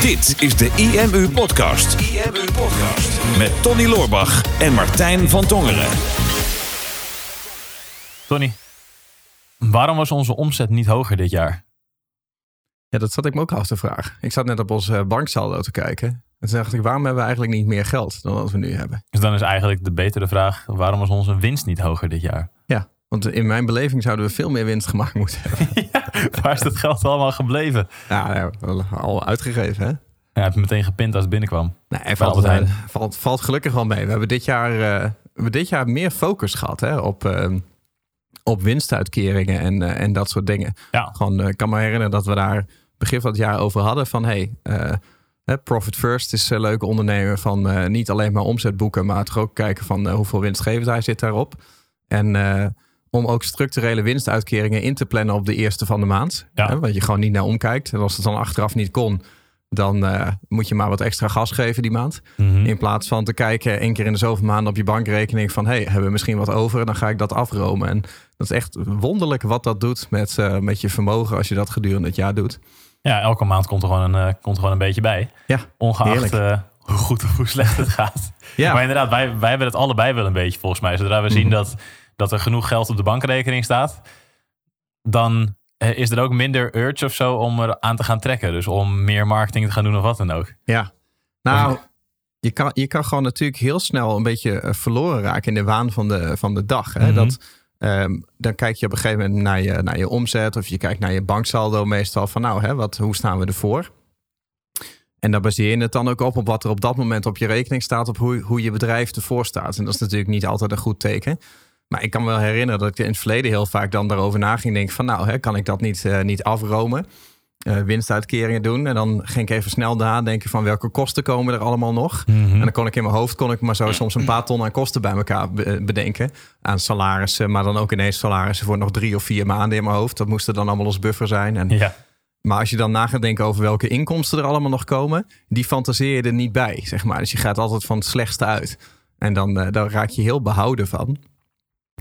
Dit is de IMU Podcast. IMU Podcast. Met Tony Loorbach en Martijn van Tongeren. Tony, waarom was onze omzet niet hoger dit jaar? Ja, dat zat ik me ook af te vragen. Ik zat net op onze banksaldo te kijken. En toen dacht ik, waarom hebben we eigenlijk niet meer geld dan wat we nu hebben? Dus dan is eigenlijk de betere vraag, waarom was onze winst niet hoger dit jaar? Ja, want in mijn beleving zouden we veel meer winst gemaakt moeten hebben. ja, waar is dat geld allemaal gebleven? Ja, al uitgegeven hè? Ja, het meteen gepind als het binnenkwam. Nee, valt, uh, valt, valt gelukkig wel mee. We hebben dit jaar, uh, we hebben dit jaar meer focus gehad hè, op, uh, op winstuitkeringen en, en dat soort dingen. Ja. Gewoon, ik kan me herinneren dat we daar begin van het jaar over hadden van hey, profit first is een leuke ondernemer van niet alleen maar omzet boeken, maar toch ook kijken van hoeveel winstgevendheid zit daarop. En om ook structurele winstuitkeringen in te plannen op de eerste van de maand. Ja. Hè, want je gewoon niet naar omkijkt. En als het dan achteraf niet kon, dan uh, moet je maar wat extra gas geven die maand. Mm -hmm. In plaats van te kijken één keer in de zoveel maanden op je bankrekening van... hey, hebben we misschien wat over? Dan ga ik dat afromen. En dat is echt wonderlijk wat dat doet met, uh, met je vermogen als je dat gedurende het jaar doet. Ja, elke maand komt er gewoon een, uh, komt er gewoon een beetje bij. Ja, Ongeacht hoe goed of hoe slecht het gaat. ja. Maar inderdaad, wij, wij hebben het allebei wel een beetje volgens mij. Zodra we zien Mhm. dat dat er genoeg geld op de bankrekening staat, dan eh, is er ook minder urge of zo om er aan te gaan trekken. Dus om meer marketing te gaan doen of wat dan ook. Ja, nou, je kan, je kan gewoon natuurlijk heel snel een beetje uh, verloren raken in de waan van de, van de dag. Hè? Mhm. Dat, um, dan kijk je op een gegeven moment naar je, naar je omzet of je kijkt naar je banksaldo meestal van nou, hè, wat, hoe staan we ervoor? En daar baseer je het dan ook op, op wat er op dat moment op je rekening staat, op hoe, hoe je bedrijf ervoor staat. En dat is natuurlijk niet altijd een goed teken. Maar ik kan me wel herinneren dat ik in het verleden heel vaak dan daarover na ging denken van nou, hè, kan ik dat niet, uh, niet afromen? Uh, winstuitkeringen doen. En dan ging ik even snel nadenken van welke kosten komen er allemaal nog. Mhm. En dan kon ik in mijn hoofd kon ik maar zo soms een paar ton aan kosten bij elkaar bedenken. Aan salarissen, maar dan ook ineens salarissen voor nog drie of vier maanden in mijn hoofd. Dat moest er dan allemaal als buffer zijn. En, Ja. Maar als je dan na gaat denken over welke inkomsten er allemaal nog komen, die fantaseer je er niet bij, zeg maar. Dus je gaat altijd van het slechtste uit. En dan, uh, dan raak je heel behouden van.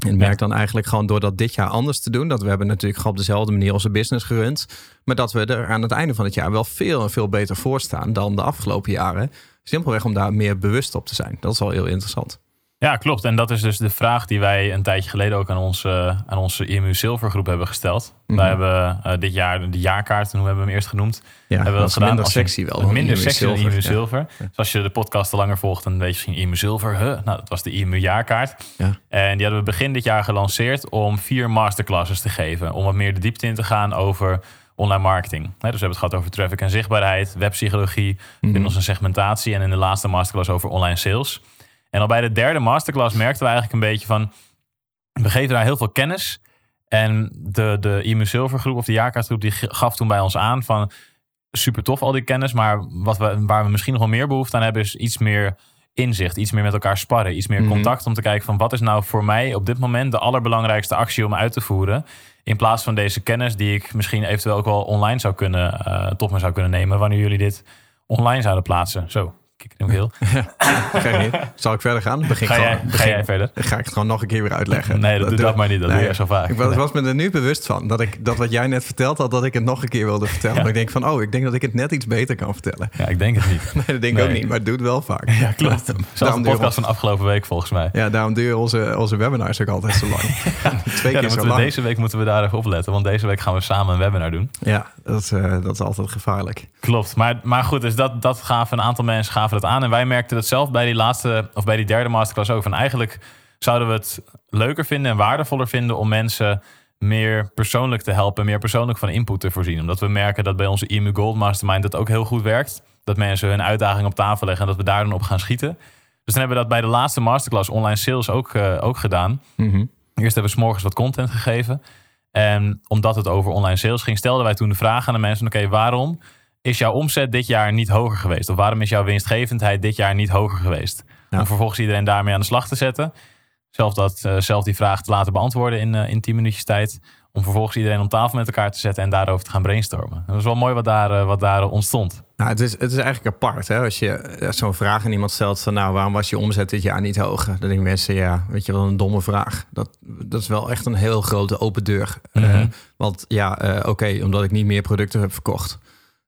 En merk dan eigenlijk gewoon door dat dit jaar anders te doen. Dat we hebben natuurlijk gewoon op dezelfde manier onze business gerund. Maar dat we er aan het einde van het jaar wel veel en veel beter voor staan dan de afgelopen jaren. Simpelweg om daar meer bewust op te zijn. Dat is wel heel interessant. Ja, klopt. En dat is dus de vraag die wij een tijdje geleden ook aan onze, aan onze IMU Silver groep hebben gesteld. Mhm. Mm -hmm. Wij hebben uh, dit jaar de jaarkaart, hoe hebben we hem eerst genoemd? Ja, hebben we dat gedaan. minder sexy wel. Dan minder IMU sexy dan Silver. IMU Ja. Silver. Dus als je de podcast al langer volgt, dan weet je misschien IMU Silver. Huh? Nou, dat was de IMU jaarkaart. Ja. En die hadden we begin dit jaar gelanceerd om vier masterclasses te geven. Om wat meer de diepte in te gaan over online marketing. Dus we hebben het gehad over traffic en zichtbaarheid, webpsychologie, Mhm. in onze segmentatie en in de laatste masterclass over online sales. En al bij de derde masterclass merkten we eigenlijk een beetje van, we geven daar heel veel kennis. En de, de IMU Silver groep of de jaarkaartgroep die gaf toen bij ons aan van, super tof al die kennis, maar wat we, waar we misschien nog wel meer behoefte aan hebben is iets meer inzicht, iets meer met elkaar sparren, iets meer Mhm. contact om te kijken van wat is nou voor mij op dit moment de allerbelangrijkste actie om uit te voeren. In plaats van deze kennis die ik misschien eventueel ook wel online zou kunnen, uh, tot me zou kunnen nemen wanneer jullie dit online zouden plaatsen. Zo, ik nu heel. Ga je- Zal ik verder gaan? Begin Ga gewoon- jij, ga begin- jij verder? Dan ga ik het gewoon nog een keer weer uitleggen. Nee, dat, doe dat maar niet. Dat nee. doe je zo vaak. Ik was, was me er nu bewust van dat ik dat wat jij net verteld had, dat ik het nog een keer wilde vertellen. Ja. Maar ik denk van, oh, ik denk dat ik het net iets beter kan vertellen. Ja, ik denk het niet. Nee, dat denk ik ook niet, maar het doet wel vaak. Ja, klopt. Zelfs Daarom de podcast van afgelopen week volgens mij. Ja, daarom duren onze, onze webinars ook altijd zo lang. Twee Ja, keer zo lang. deze week moeten we daar even opletten. Want deze week gaan we samen een webinar doen. Ja, dat is, eh, dat is altijd gevaarlijk. Klopt, maar, maar goed, dus dat, dat gaven een aantal mensen gaven dat aan. En wij merkten dat zelf bij die laatste, of bij die derde masterclass ook. Van eigenlijk zouden we het leuker vinden en waardevoller vinden om mensen meer persoonlijk te helpen, meer persoonlijk van input te voorzien. Omdat we merken dat bij onze IMU Gold Mastermind dat ook heel goed werkt. Dat mensen hun uitdaging op tafel leggen en dat we daar dan op gaan schieten. Dus dan hebben we dat bij de laatste masterclass online sales ook, eh, ook gedaan. Mhm. Eerst hebben we 's morgens wat content gegeven. En omdat het over online sales ging, stelden wij toen de vraag aan de mensen: oké, waarom is jouw omzet dit jaar niet hoger geweest? Of waarom is jouw winstgevendheid dit jaar niet hoger geweest? Ja. Om vervolgens iedereen daarmee aan de slag te zetten. Zelf, dat, eh, zelf die vraag te laten beantwoorden in, eh, in 10 minuutjes tijd. Om vervolgens iedereen om tafel met elkaar te zetten en daarover te gaan brainstormen. Dat was wel mooi wat daar, eh, wat daar ontstond. Nou, het, is, het is eigenlijk apart. Hè? Als je zo'n vraag aan iemand stelt van... nou, waarom was je omzet dit jaar niet hoger? Dan denken mensen, ja, weet je wel, een domme vraag. Dat, dat is wel echt een heel grote open deur. Mhm. want ja, oké, omdat ik niet meer producten heb verkocht.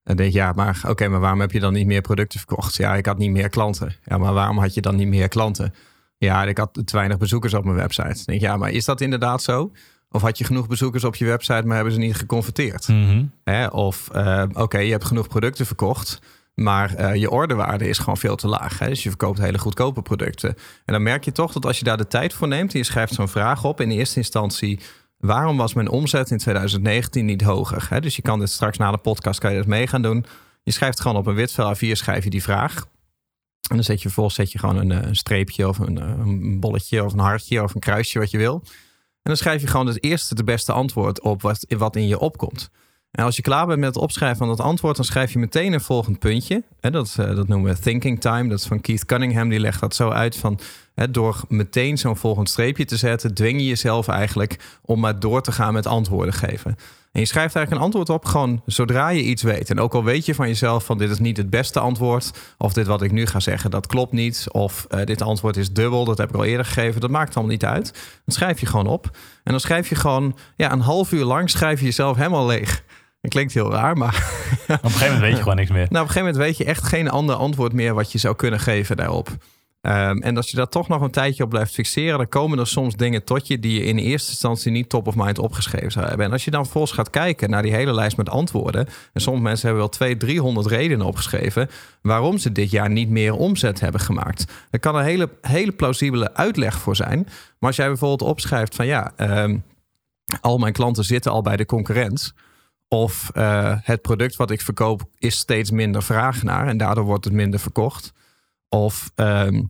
Dan denk je, ja, maar oké, maar waarom heb je dan niet meer producten verkocht? Ja, ik had niet meer klanten. Ja, maar waarom had je dan niet meer klanten? Ja, ik had te weinig bezoekers op mijn website. Dan denk je, ja, maar is dat inderdaad zo? Of had je genoeg bezoekers op je website, maar hebben ze niet geconverteerd? Mhm. Hè? Of eh, oké, je hebt genoeg producten verkocht, maar eh, je orderwaarde is gewoon veel te laag. Hè? Dus je verkoopt hele goedkope producten. En dan merk je toch dat als je daar de tijd voor neemt en je schrijft zo'n vraag op, in eerste instantie, waarom was mijn omzet in 2019 niet hoger? Dus je kan dit straks na de podcast kan je dat mee gaan doen. Je schrijft gewoon op een wit vel A4 schrijf je die vraag. En dan zet je vervolgens zet je gewoon een, eh, streepje of een, eh, een bolletje of een hartje of een kruisje wat je wil. En dan schrijf je gewoon het eerste, de beste antwoord op wat, wat in je opkomt. En als je klaar bent met het opschrijven van dat antwoord, dan schrijf je meteen een volgend puntje. Dat, eh, dat noemen we thinking time. Dat is van Keith Cunningham. Die legt dat zo uit van door meteen zo'n volgend streepje te zetten, dwing je jezelf eigenlijk om maar door te gaan met antwoorden geven. En je schrijft eigenlijk een antwoord op gewoon zodra je iets weet. En ook al weet je van jezelf van dit is niet het beste antwoord. Of dit wat ik nu ga zeggen, dat klopt niet. Of eh, dit antwoord is dubbel, dat heb ik al eerder gegeven. Dat maakt allemaal niet uit. Dan schrijf je gewoon op. En dan schrijf je gewoon ja, een half uur lang schrijf je jezelf helemaal leeg. Dat klinkt heel raar, maar Op een gegeven moment weet je gewoon niks meer. nou, op een gegeven moment weet je echt geen ander antwoord meer wat je zou kunnen geven daarop. Ehm, en als je daar toch nog een tijdje op blijft fixeren, dan komen er soms dingen tot je die je in eerste instantie niet top of mind opgeschreven zou hebben. En als je dan vervolgens gaat kijken naar die hele lijst met antwoorden, en sommige mensen hebben wel 200, 300 redenen opgeschreven waarom ze dit jaar niet meer omzet hebben gemaakt. Er kan een hele, hele plausibele uitleg voor zijn. Maar als jij bijvoorbeeld opschrijft van ja, ehm, al mijn klanten zitten al bij de concurrent. Of eh, het product wat ik verkoop is steeds minder vraag naar en daardoor wordt het minder verkocht. Of ehm,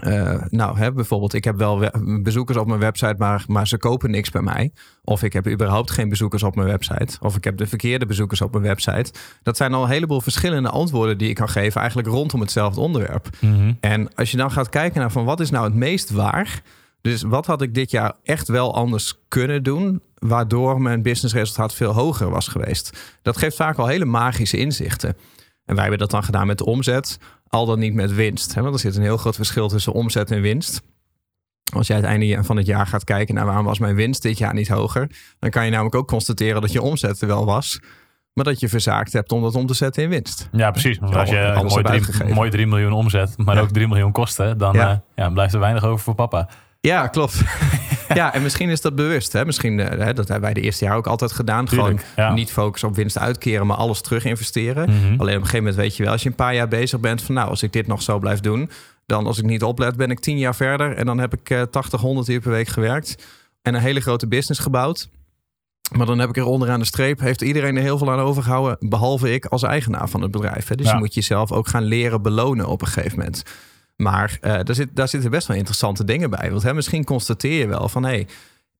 eh, nou, hè, bijvoorbeeld, ik heb wel we- bezoekers op mijn website, maar, maar ze kopen niks bij mij. Of ik heb überhaupt geen bezoekers op mijn website. Of ik heb de verkeerde bezoekers op mijn website. Dat zijn al een heleboel verschillende antwoorden die ik kan geven, eigenlijk rondom hetzelfde onderwerp. Mhm. En als je dan gaat kijken naar van wat is nou het meest waar. Dus wat had ik dit jaar echt wel anders kunnen doen, waardoor mijn businessresultaat veel hoger was geweest. Dat geeft vaak al hele magische inzichten. En wij hebben dat dan gedaan met de omzet, al dan niet met winst. Hè? Want er zit een heel groot verschil tussen omzet en winst. Als jij het einde van het jaar gaat kijken naar waarom was mijn winst dit jaar niet hoger, dan kan je namelijk ook constateren dat je omzet er wel was, maar dat je verzaakt hebt om dat om te zetten in winst. Ja, precies. Want als je mooi hebt 3, uitgegeven. mooi 3 miljoen omzet, maar Ja. ook 3 miljoen kosten, dan Ja. eh, ja, blijft er weinig over voor papa. Ja, klopt. ja, en misschien is dat bewust. Hè? Misschien, eh, hè, dat hebben wij de eerste jaar ook altijd gedaan. Tuurlijk, Gewoon ja. niet focussen op winst uitkeren, maar alles terug investeren. Mhm. Alleen op een gegeven moment weet je wel, als je een paar jaar bezig bent van nou, als ik dit nog zo blijf doen, dan als ik niet oplet, ben ik tien jaar verder en dan heb ik eh 80, 100 uur per week gewerkt en een hele grote business gebouwd. Maar dan heb ik er onderaan de streep, heeft iedereen er heel veel aan overgehouden, behalve ik als eigenaar van het bedrijf. Hè? Dus Ja. je moet jezelf ook gaan leren belonen op een gegeven moment. Maar eh, daar, zit, daar zitten best wel interessante dingen bij. Want hè, misschien constateer je wel van hé, hey,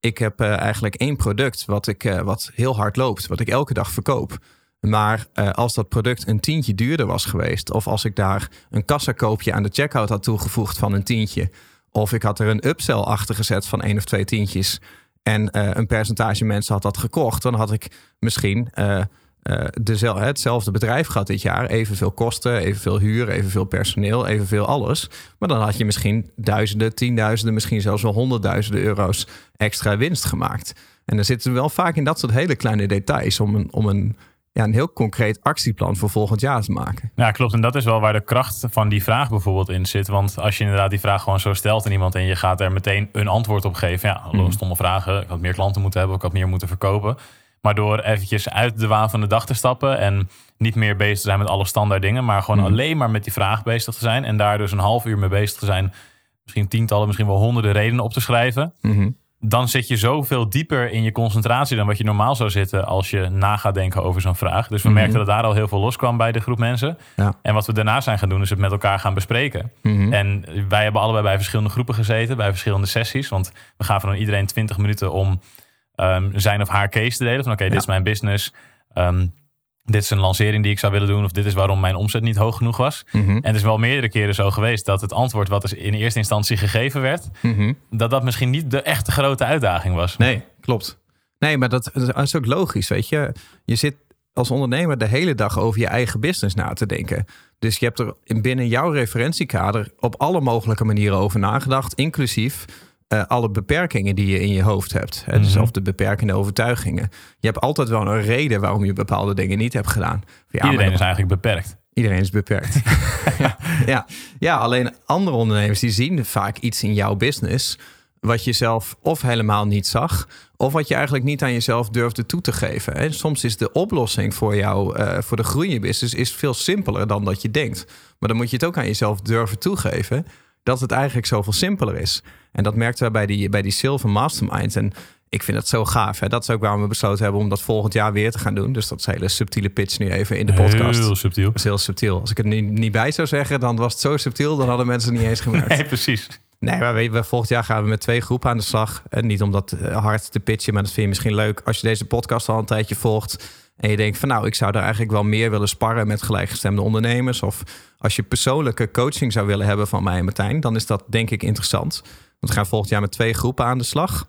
ik heb eh, eigenlijk één product wat, ik, eh, wat heel hard loopt, wat ik elke dag verkoop. Maar als dat product een tientje duurder was geweest, of als ik daar een kassakoopje aan de checkout had toegevoegd van een tientje, of ik had er een upsell achter gezet van één of twee tientjes en een percentage mensen had dat gekocht, dan had ik misschien eh, eh, dezel- hetzelfde bedrijf gehad dit jaar. Evenveel kosten, evenveel huur, evenveel personeel, evenveel alles. Maar dan had je misschien duizenden, tienduizenden, misschien zelfs wel honderdduizenden euro's extra winst gemaakt. En dan zitten we wel vaak in dat soort hele kleine details om een, om een, ja, een heel concreet actieplan voor volgend jaar te maken. Ja, klopt. En dat is wel waar de kracht van die vraag bijvoorbeeld in zit. Want als je inderdaad die vraag gewoon zo stelt aan iemand en je gaat er meteen een antwoord op geven. Ja, Mhm. stomme vragen. Ik had meer klanten moeten hebben, ik had meer moeten verkopen. Maar door eventjes uit de waan van de dag te stappen en niet meer bezig te zijn met alle standaard dingen, maar gewoon Mhm. alleen maar met die vraag bezig te zijn en daar dus een half uur mee bezig te zijn, misschien tientallen, misschien wel honderden redenen op te schrijven, Mhm. dan zit je zoveel dieper in je concentratie dan wat je normaal zou zitten als je na gaat denken over zo'n vraag. Dus we Mhm. merkten dat daar al heel veel loskwam bij de groep mensen. Ja. En wat we daarna zijn gaan doen, is het met elkaar gaan bespreken. En wij hebben allebei bij verschillende groepen gezeten, bij verschillende sessies. Want we gaven dan iedereen 20 minuten om ehm, zijn of haar case te delen. Van oké, dit Ja. is mijn business. Ehm, dit is een lancering die ik zou willen doen. Of dit is waarom mijn omzet niet hoog genoeg was. Mhm. En het is wel meerdere keren zo geweest dat het antwoord wat in eerste instantie gegeven werd, Mhm. dat dat misschien niet de echte grote uitdaging was. Nee, klopt. Nee, maar dat, dat is ook logisch, weet je. Je zit als ondernemer de hele dag over je eigen business na te denken. Dus je hebt er in- binnen jouw referentiekader op alle mogelijke manieren over nagedacht, inclusief eh, alle beperkingen die je in je hoofd hebt. Hè? Dus Mhm. of de beperkende overtuigingen. Je hebt altijd wel een reden waarom je bepaalde dingen niet hebt gedaan. Ja, maar Iedereen is eigenlijk beperkt. Iedereen is beperkt. ja, ja. ja, alleen andere ondernemers die zien vaak iets in jouw business wat je zelf of helemaal niet zag, of wat je eigenlijk niet aan jezelf durfde toe te geven. En soms is de oplossing voor jou, eh, voor de groei in je business, is veel simpeler dan dat je denkt. Maar dan moet je het ook aan jezelf durven toegeven dat het eigenlijk zoveel simpeler is. En dat merkten we bij die, bij die Silver Mastermind. En ik vind het zo gaaf. Hè? Dat is ook waarom we besloten hebben om dat volgend jaar weer te gaan doen. Dus dat is een hele subtiele pitch nu even in de podcast. Heel subtiel. Dat is heel subtiel. Als ik het er niet, niet bij zou zeggen, dan was het zo subtiel, dan hadden mensen het niet eens gemerkt. Nee, precies. Nee, maar je, volgend jaar gaan we met twee groepen aan de slag. En niet om dat eh, hard te pitchen, maar dat vind je misschien leuk als je deze podcast al een tijdje volgt. En je denkt van nou, ik zou daar eigenlijk wel meer willen sparren met gelijkgestemde ondernemers. Of als je persoonlijke coaching zou willen hebben van mij en Martijn, dan is dat denk ik interessant. Want we gaan volgend jaar met twee groepen aan de slag.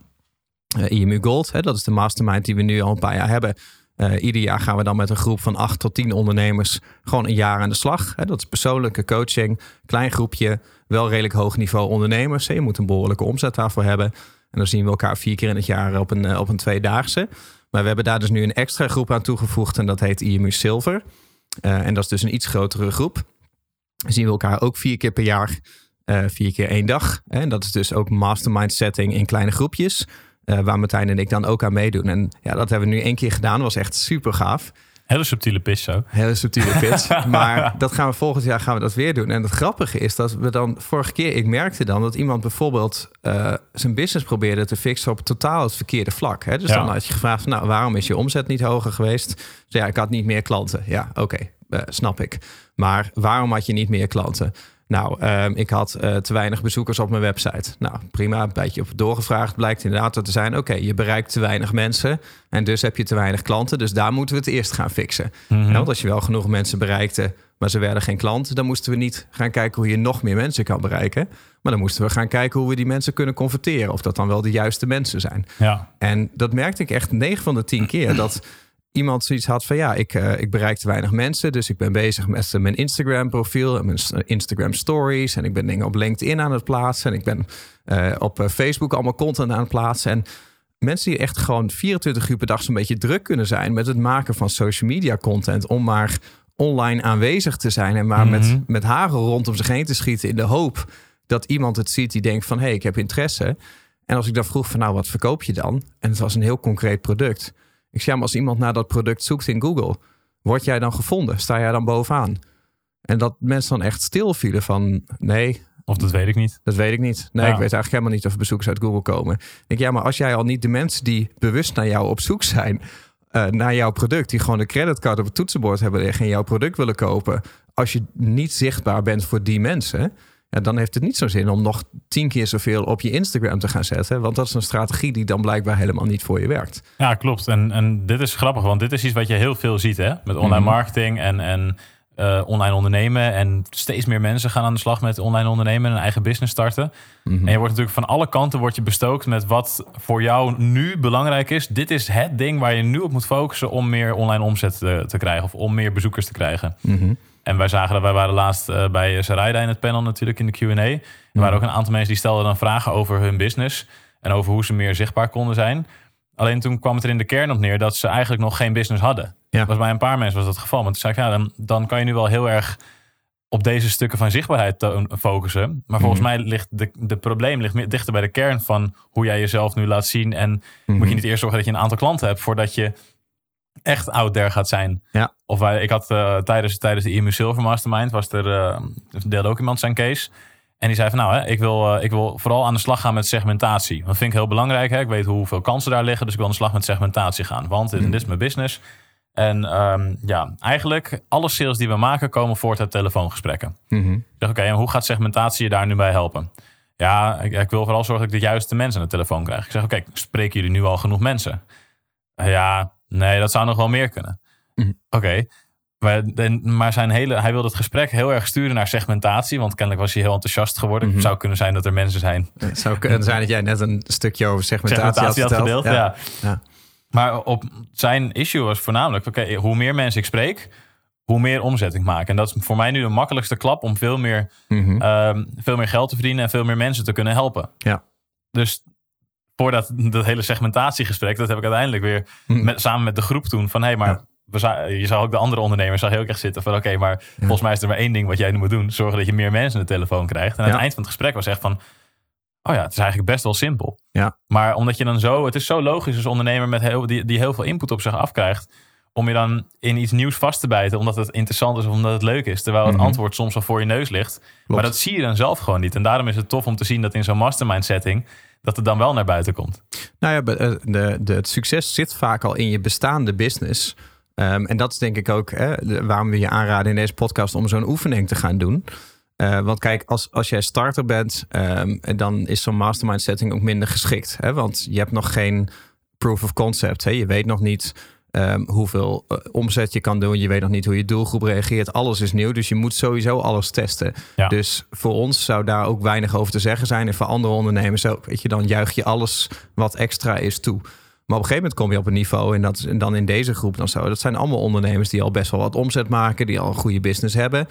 Eh IMU Gold, hè, dat is de mastermind die we nu al een paar jaar hebben. Eh, ieder jaar gaan we dan met een groep van acht tot tien ondernemers gewoon een jaar aan de slag. Hè, dat is persoonlijke coaching, klein groepje, wel redelijk hoog niveau ondernemers. Je moet een behoorlijke omzet daarvoor hebben. En dan zien we elkaar vier keer in het jaar op een, eh, op een tweedaagse. Maar we hebben daar dus nu een extra groep aan toegevoegd en dat heet IMU Silver. Eh, en dat is dus een iets grotere groep. Dan zien we elkaar ook vier keer per jaar, eh, vier keer één dag. En dat is dus ook mastermind setting in kleine groepjes. waar Martijn en ik dan ook aan meedoen. En ja, dat hebben we nu één keer gedaan. was echt super gaaf. Hele subtiele pitch zo. Hele subtiele pitch. maar dat gaan we volgend jaar gaan we dat weer doen. En het grappige is dat we dan vorige keer, ik merkte dan dat iemand bijvoorbeeld eh, zijn business probeerde te fixen op totaal het verkeerde vlak. Hè? Dus Ja. dan had je gevraagd, nou, waarom is je omzet niet hoger geweest? Dus ja, ik had niet meer klanten. Ja, oké, eh, snap ik. Maar waarom had je niet meer klanten? Nou, ehm, ik had eh, te weinig bezoekers op mijn website. Nou, prima, een beetje op doorgevraagd. Blijkt inderdaad dat te zijn, oké, je bereikt te weinig mensen. En dus heb je te weinig klanten. Dus daar moeten we het eerst gaan fixen. Mhm. Want als je wel genoeg mensen bereikte, maar ze werden geen klant, dan moesten we niet gaan kijken hoe je nog meer mensen kan bereiken. Maar dan moesten we gaan kijken hoe we die mensen kunnen converteren. Of dat dan wel de juiste mensen zijn. Ja. En dat merkte ik echt 9 van de 10 keer. Dat iemand zoiets had van ja, ik, eh, ik bereik te weinig mensen. Dus ik ben bezig met eh, mijn Instagram profiel en mijn eh, Instagram stories. En ik ben dingen op LinkedIn aan het plaatsen. En ik ben op Facebook allemaal content aan het plaatsen. En mensen die echt gewoon 24 uur per dag zo'n beetje druk kunnen zijn met het maken van social media content. Om maar online aanwezig te zijn en maar Mhm. met, met hagel rondom zich heen te schieten in de hoop dat iemand het ziet die denkt van hé, hey, ik heb interesse. En als ik dan vroeg van nou, wat verkoop je dan? En het was een heel concreet product. Ik ja, maar als iemand naar dat product zoekt in Google, word jij dan gevonden? Sta jij dan bovenaan? En dat mensen dan echt stil vielen van nee, Of dat weet ik niet. dat weet ik niet. Nee, Ja. ik weet eigenlijk helemaal niet of bezoekers uit Google komen. Ik denk, ja, maar als jij al niet de mensen die bewust naar jou op zoek zijn, eh, naar jouw product, die gewoon een creditcard op het toetsenbord hebben liggen en jouw product willen kopen, als je niet zichtbaar bent voor die mensen, ja, dan heeft het niet zo'n zin om nog tien keer zoveel op je Instagram te gaan zetten. Want dat is een strategie die dan blijkbaar helemaal niet voor je werkt. Ja, klopt. En, en dit is grappig, want dit is iets wat je heel veel ziet hè? met online Mhm. marketing en, en eh, online ondernemen. En steeds meer mensen gaan aan de slag met online ondernemen en een eigen business starten. Mhm. En je wordt natuurlijk van alle kanten wordt je bestookt met wat voor jou nu belangrijk is. Dit is het ding waar je nu op moet focussen om meer online omzet te, te krijgen of om meer bezoekers te krijgen. Mhm. En wij zagen dat wij waren laatst eh, bij Sarayda in het panel natuurlijk in de Q&A. Er waren ook een aantal mensen die stelden dan vragen over hun business en over hoe ze meer zichtbaar konden zijn. Alleen toen kwam het er in de kern op neer dat ze eigenlijk nog geen business hadden. Ja. Was bij een paar mensen was dat het geval. Maar toen zei ik, ja, dan, dan kan je nu wel heel erg op deze stukken van zichtbaarheid focussen. Maar volgens mij ligt de, de probleem ligt dichter bij de kern van hoe jij jezelf nu laat zien. En moet je niet eerst zorgen dat je een aantal klanten hebt voordat je echt out there gaat zijn. Ja. Of wij, ik had eh, tijdens, tijdens de IMU Silver Mastermind was er, eh, deelde ook iemand zijn case. En die zei van nou, hè, ik, wil, eh, ik wil vooral aan de slag gaan met segmentatie. Dat vind ik heel belangrijk. Hè? Ik weet hoeveel kansen daar liggen, dus ik wil aan de slag met segmentatie gaan. Want dit, dit is mijn business. En ehm, ja, eigenlijk alle sales die we maken komen voort uit telefoongesprekken. Mhm. Ik zeg, oké, en hoe gaat segmentatie je daar nu bij helpen? Ja, ik, ik wil vooral zorgen dat ik de juiste mensen aan de telefoon krijg. Ik zeg, oké, spreken jullie nu al genoeg mensen? Ja, nee, dat zou nog wel meer kunnen. Mhm. Oké, maar, zijn hele, hij wilde het gesprek heel erg sturen naar segmentatie. Want kennelijk was hij heel enthousiast geworden. Mhm. Het zou kunnen zijn dat er mensen zijn Het zou kunnen zijn dat jij net een stukje over segmentatie, segmentatie had gedeeld. Ja. Ja. Maar op zijn issue was voornamelijk: oké, hoe meer mensen ik spreek, hoe meer omzet ik maak. En dat is voor mij nu de makkelijkste klap om veel meer, Mhm. ehm, veel meer geld te verdienen en veel meer mensen te kunnen helpen. Ja. dus voor dat, hele segmentatiegesprek, dat heb ik uiteindelijk weer Hm. met, samen met de groep doen. Van hé, hey, maar Ja. we za- je zag ook de andere ondernemers zag je ook echt zitten van oké, maar volgens mij is er maar één ding wat jij nu moet doen. Zorgen dat je meer mensen de telefoon krijgt. En aan Ja. het eind van het gesprek was echt van, oh ja, het is eigenlijk best wel simpel. Ja. Maar omdat je dan zo, het is zo logisch als ondernemer met heel, die, die heel veel input op zich afkrijgt. Om je dan in iets nieuws vast te bijten, omdat het interessant is of omdat het leuk is. Terwijl het Mhm. antwoord soms al voor je neus ligt. Maar dat zie je dan zelf gewoon niet. En daarom is het tof om te zien dat in zo'n mastermind setting, dat het dan wel naar buiten komt. Nou ja, de, de, de, het succes zit vaak al in je bestaande business. Ehm, en dat is denk ik ook hè, waarom we je aanraden in deze podcast om zo'n oefening te gaan doen. Eh, want kijk, als, als jij starter bent, ehm, dan is zo'n mastermind setting ook minder geschikt. Hè? Want je hebt nog geen proof of concept. Hè? Je weet nog niet ehm, hoeveel eh, omzet je kan doen. Je weet nog niet hoe je doelgroep reageert. Alles is nieuw, dus je moet sowieso alles testen. Ja. Dus voor ons zou daar ook weinig over te zeggen zijn. En voor andere ondernemers ook. Weet je, dan juich je alles wat extra is toe. Maar op een gegeven moment kom je op een niveau en, dat, en dan in deze groep dan zo. Dat zijn allemaal ondernemers die al best wel wat omzet maken, die al een goede business hebben.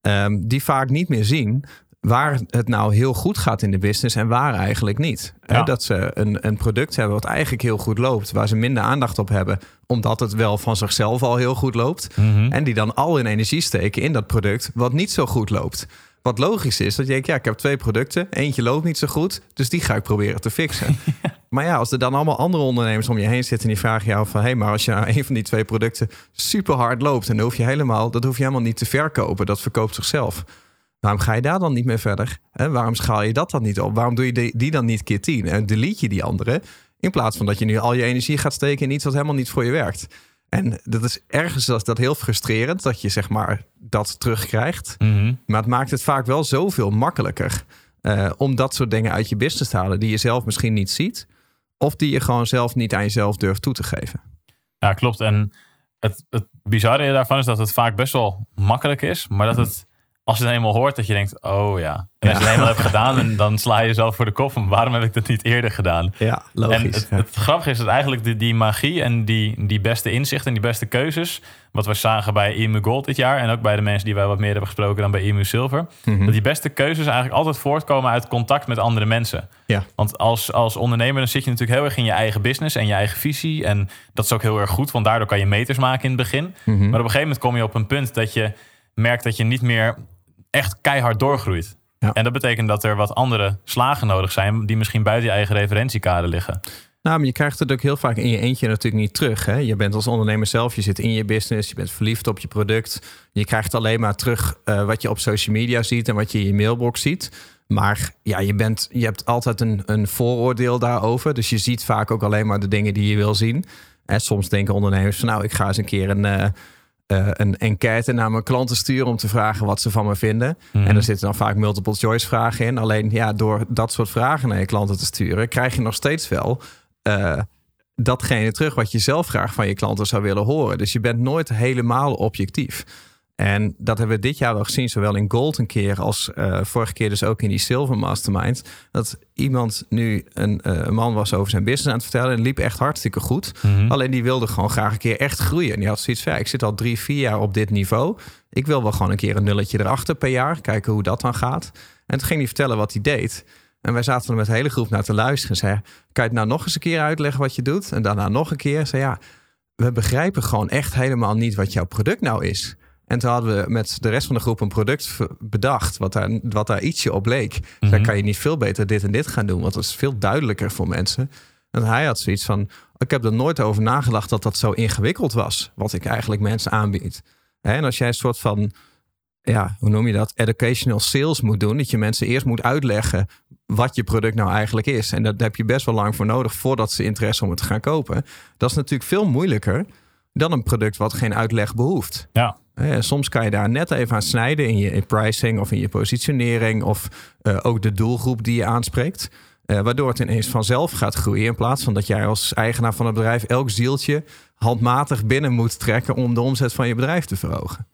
ehm, die vaak niet meer zien waar het nou heel goed gaat in de business en waar eigenlijk niet. Ja. dat ze een, een product hebben wat eigenlijk heel goed loopt, waar ze minder aandacht op hebben, omdat het wel van zichzelf al heel goed loopt. En die dan al hun energie steken in dat product wat niet zo goed loopt. Wat logisch is, dat je denkt, ja, ik heb twee producten. Eentje loopt niet zo goed, dus die ga ik proberen te fixen. Maar ja, als er dan allemaal andere ondernemers om je heen zitten... en die vragen jou van... hé, hey, maar als je nou een van die twee producten super hard loopt... en dan hoef je helemaal, dat hoef je helemaal niet te verkopen. Dat verkoopt zichzelf. Waarom ga je daar dan niet meer verder? Hè? Waarom schaal je dat dan niet op? Waarom doe je die, dan niet keer tien? En delete je die andere... in plaats van dat je nu al je energie gaat steken... in iets wat helemaal niet voor je werkt. En dat is ergens dat, dat heel frustrerend... dat je zeg maar dat terugkrijgt. Mhm. Maar het maakt het vaak wel zoveel makkelijker eh, om dat soort dingen uit je business te halen die je zelf misschien niet ziet. Of die je gewoon zelf niet aan jezelf durft toe te geven. Ja, klopt. En het, het bizarre daarvan is dat het vaak best wel makkelijk is. Maar dat het, als je het eenmaal hoort, dat je denkt, oh ja. En als je het eenmaal hebt gedaan, en dan sla je jezelf voor de kop. van Waarom heb ik dat niet eerder gedaan? Ja, En het, het grappige is dat eigenlijk die, die magie en die, die beste inzichten en die beste keuzes. Wat we zagen bij EMU Gold dit jaar. En ook bij de mensen die wij wat meer hebben gesproken dan bij EMU Silver. Mhm. Dat die beste keuzes eigenlijk altijd voortkomen uit contact met andere mensen. Ja. Want als, als ondernemer dan zit je natuurlijk heel erg in je eigen business en je eigen visie. En dat is ook heel erg goed, want daardoor kan je meters maken in het begin. Mhm. Maar op een gegeven moment kom je op een punt dat je merkt dat je niet meer echt keihard doorgroeit. Ja. En dat betekent dat er wat andere slagen nodig zijn die misschien buiten je eigen referentiekader liggen. Nou, maar je krijgt het ook heel vaak in je eentje natuurlijk niet terug. Hè? Je bent als ondernemer zelf, je zit in je business, je bent verliefd op je product. Je krijgt alleen maar terug eh, wat je op social media ziet en wat je in je mailbox ziet. Maar ja, je, bent, je hebt altijd een, een vooroordeel daarover. Dus je ziet vaak ook alleen maar de dingen die je wil zien. En soms denken ondernemers van nou, ik ga eens een keer een, eh, eh, een enquête naar mijn klanten sturen om te vragen wat ze van me vinden. Mhm. En er zitten dan vaak multiple choice vragen in. Alleen ja, door dat soort vragen naar je klanten te sturen, krijg je nog steeds wel eh, datgene terug wat je zelf graag van je klanten zou willen horen. Dus je bent nooit helemaal objectief. En dat hebben we dit jaar wel gezien, zowel in Gold een keer als eh, vorige keer dus ook in die Silver Mastermind. Dat iemand nu een, eh, een man was over zijn business aan het vertellen en liep echt hartstikke goed. Mhm. Alleen die wilde gewoon graag een keer echt groeien. En die had zoiets van, ja, ik zit al drie, vier jaar op dit niveau. Ik wil wel gewoon een keer een nulletje erachter per jaar. Kijken hoe dat dan gaat. En toen ging hij vertellen wat hij deed. En wij zaten er met de hele groep naar te luisteren. En zei, kan je het nou nog eens een keer uitleggen wat je doet? En daarna nog een keer. Zei, ja, we begrijpen gewoon echt helemaal niet wat jouw product nou is. En toen hadden we met de rest van de groep een product bedacht... wat daar, wat daar ietsje op leek. Dan Mhm. kan je niet veel beter dit en dit gaan doen... want dat is veel duidelijker voor mensen. En hij had zoiets van... ik heb er nooit over nagedacht dat dat zo ingewikkeld was... wat ik eigenlijk mensen aanbied. En als jij een soort van... ja, hoe noem je dat? Educational sales moet doen... dat je mensen eerst moet uitleggen... wat je product nou eigenlijk is. En daar heb je best wel lang voor nodig... voordat ze interesse om het te gaan kopen. Dat is natuurlijk veel moeilijker... dan een product wat geen uitleg behoeft. Ja. Soms kan je daar net even aan snijden in je in pricing of in je positionering of eh, ook de doelgroep die je aanspreekt. Eh, waardoor het ineens vanzelf gaat groeien. In plaats van dat jij als eigenaar van het bedrijf elk zieltje handmatig binnen moet trekken om de omzet van je bedrijf te verhogen.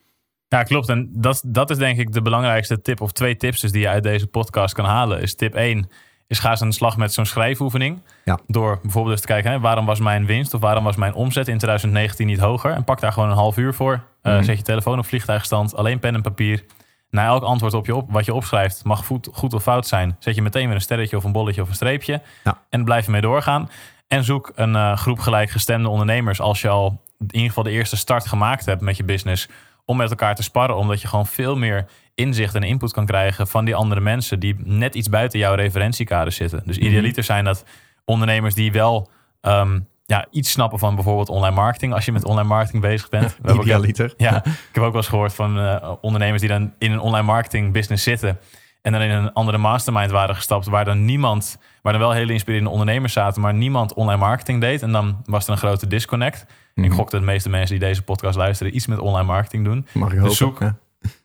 Ja, klopt. En dat, dat is denk ik de belangrijkste tip, of twee tips dus die je uit deze podcast kan halen. Is tip 1 is ga eens aan de slag met zo'n schrijfoefening. Ja. Door bijvoorbeeld eens te kijken, hè, waarom was mijn winst of waarom was mijn omzet in 2019 niet hoger? En pak daar gewoon een half uur voor. Uh, Mhm. Zet je telefoon op vliegtuigstand, alleen pen en papier. Na elk antwoord op je op, wat je opschrijft, mag goed, goed of fout zijn. Zet je meteen weer een sterretje of een bolletje of een streepje. Ja. En blijf ermee doorgaan. En zoek een eh, groep gelijkgestemde ondernemers als je al in ieder geval de eerste start gemaakt hebt met je business. Om met elkaar te sparren, omdat je gewoon veel meer inzicht en input kan krijgen van die andere mensen die net iets buiten jouw referentiekader zitten. Dus Mhm. idealiter zijn dat ondernemers die wel ehm, ja, iets snappen van bijvoorbeeld online marketing. Als je met online marketing bezig bent. We hebben ook- Idealiter. ja, ik heb ook wel eens gehoord van eh, ondernemers die dan in een online marketing business zitten. En dan in een andere mastermind waren gestapt. Waar dan niemand, waar dan wel hele inspirerende ondernemers zaten. Maar niemand online marketing deed. En dan was er een grote disconnect. Ik gok dat de meeste mensen die deze podcast luisteren iets met online marketing doen. Mag ik hopen. Dus zoek- Ja.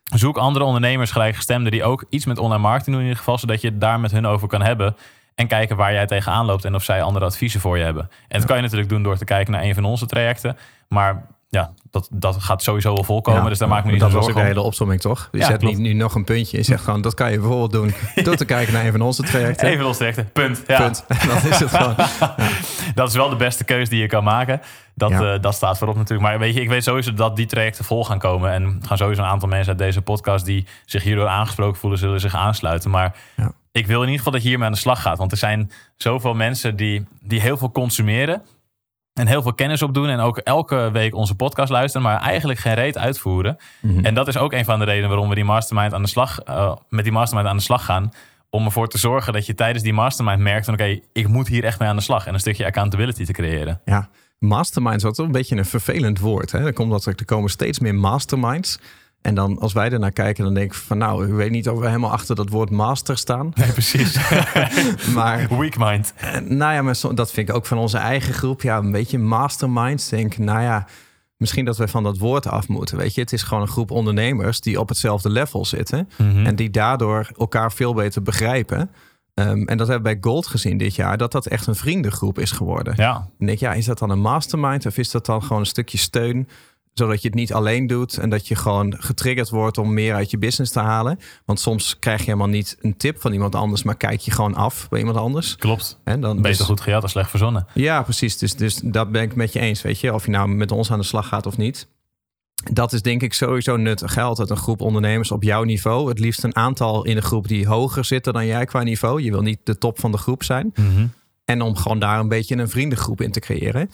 Zoek andere ondernemers, gelijkgestemden, die ook iets met online marketing doen in ieder geval. Zodat je het daar met hun over kan hebben. En kijken waar jij tegenaan loopt en of zij andere adviezen voor je hebben. En dat kan je natuurlijk doen door te kijken naar een van onze trajecten. Maar ja, dat, dat gaat sowieso wel volkomen. Ja, dus daar maak ik me niet Dat was ook de hele opzomming, toch? Je Ja, zet niet nu nog een puntje. Je zegt gewoon, dat kan je bijvoorbeeld doen door te kijken naar een van onze trajecten. Even ons trajecten, punt. Ja. Punt. Dat is het gewoon. Dat is wel de beste keuze die je kan maken. Dat, eh, dat staat voorop natuurlijk. Maar weet je, ik weet sowieso dat die trajecten vol gaan komen. En gaan sowieso een aantal mensen uit deze podcast die zich hierdoor aangesproken voelen, zullen zich aansluiten. Maar ik wil in ieder geval dat je hiermee aan de slag gaat. Want er zijn zoveel mensen die, die heel veel consumeren. En heel veel kennis opdoen. En ook elke week onze podcast luisteren. Maar eigenlijk geen reet uitvoeren. Mhm. En dat is ook een van de redenen waarom we die mastermind aan de slag, eh, met die mastermind aan de slag gaan. Om ervoor te zorgen dat je tijdens die mastermind merkt oké, ik moet hier echt mee aan de slag. En een stukje accountability te creëren. Ja, mastermind is altijd een beetje een vervelend woord. Hè? Komt dat, er komen steeds meer masterminds. En dan als wij ernaar kijken, dan denk ik van nou, ik weet niet of we helemaal achter dat woord master staan. Nee, precies. Maar Weak mind. nou ja, maar zo- dat vind ik ook van onze eigen groep. Ja, een beetje masterminds. Denk, nou ja, misschien dat we van dat woord af moeten. Weet je, het is gewoon een groep ondernemers die op hetzelfde level zitten. Mhm. En die daardoor elkaar veel beter begrijpen. Ehm, en dat hebben we bij Gold gezien dit jaar, dat dat echt een vriendengroep is geworden. Ja, denk ik, ja, is dat dan een mastermind of is dat dan gewoon een stukje steun? Zodat je het niet alleen doet en dat je gewoon getriggerd wordt om meer uit je business te halen. Want soms krijg je helemaal niet een tip van iemand anders, maar kijk je gewoon af bij iemand anders. klopt. En dan Beter dus- goed gejat dan slecht verzonnen. Ja, precies. Dus, dus dat ben ik met je eens, weet je. Of je nou met ons aan de slag gaat of niet. Dat is denk ik sowieso nuttig. hè. Altijd een groep ondernemers op jouw niveau. Het liefst een aantal in de groep die hoger zitten dan jij qua niveau. Je wil niet de top van de groep zijn. En om gewoon daar een beetje een vriendengroep in te creëren.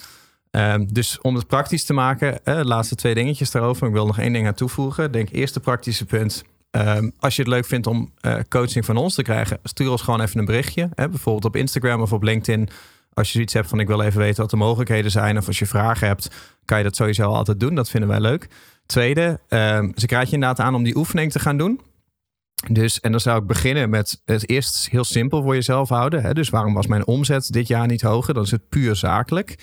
Ehm, dus om het praktisch te maken, eh, laatste twee dingetjes daarover. Ik wil nog één ding aan toevoegen. Denk eerste praktische punt. Ehm, als je het leuk vindt om eh, coaching van ons te krijgen, stuur ons gewoon even een berichtje. Hè, bijvoorbeeld op Instagram of op LinkedIn. Als je zoiets hebt van ik wil even weten wat de mogelijkheden zijn. Of als je vragen hebt, kan je dat sowieso altijd doen. Dat vinden wij leuk. Tweede, ehm, ik raad je inderdaad aan om die oefening te gaan doen. Dus, en dan zou ik beginnen met het eerst heel simpel voor jezelf houden. Hè? Dus waarom was mijn omzet dit jaar niet hoger? Dan is het puur zakelijk.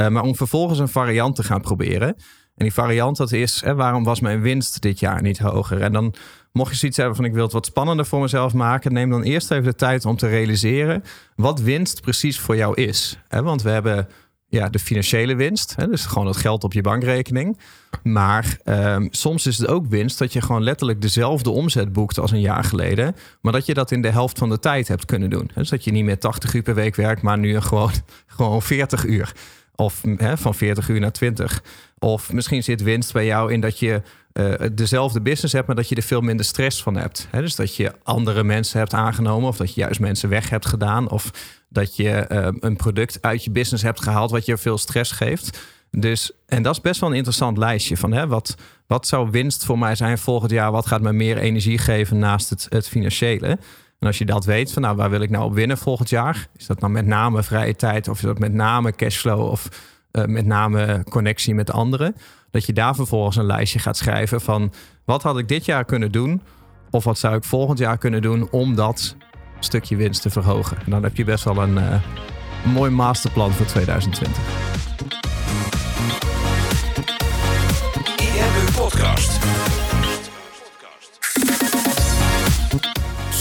Eh, maar om vervolgens een variant te gaan proberen. En die variant dat is, hè, waarom was mijn winst dit jaar niet hoger? En dan mocht je zoiets hebben van ik wil het wat spannender voor mezelf maken. Neem dan eerst even de tijd om te realiseren wat winst precies voor jou is. Want we hebben ja, de financiële winst. Hè? Dus gewoon het geld op je bankrekening. Maar ehm, soms is het ook winst dat je gewoon letterlijk dezelfde omzet boekt als een jaar geleden. Maar dat je dat in de helft van de tijd hebt kunnen doen. Dus dat je niet meer 80 uur per week werkt, maar nu gewoon, gewoon 40 uur. Of hè, van 40 uur naar 20. Of misschien zit winst bij jou in dat je eh, dezelfde business hebt, maar dat je er veel minder stress van hebt. Dus dat je andere mensen hebt aangenomen, of dat je juist mensen weg hebt gedaan, of dat je eh, een product uit je business hebt gehaald wat je veel stress geeft. Dus, en dat is best wel een interessant lijstje van hè, wat, wat zou winst voor mij zijn volgend jaar? Wat gaat me meer energie geven naast het, het financiële? En als je dat weet, van nou, waar wil ik nou op winnen volgend jaar? Is dat nou met name vrije tijd of is dat met name cashflow of eh, met name connectie met anderen? Dat je daar vervolgens een lijstje gaat schrijven van wat had ik dit jaar kunnen doen? Of wat zou ik volgend jaar kunnen doen om dat stukje winst te verhogen? En dan heb je best wel een, eh, mooi masterplan voor 2020.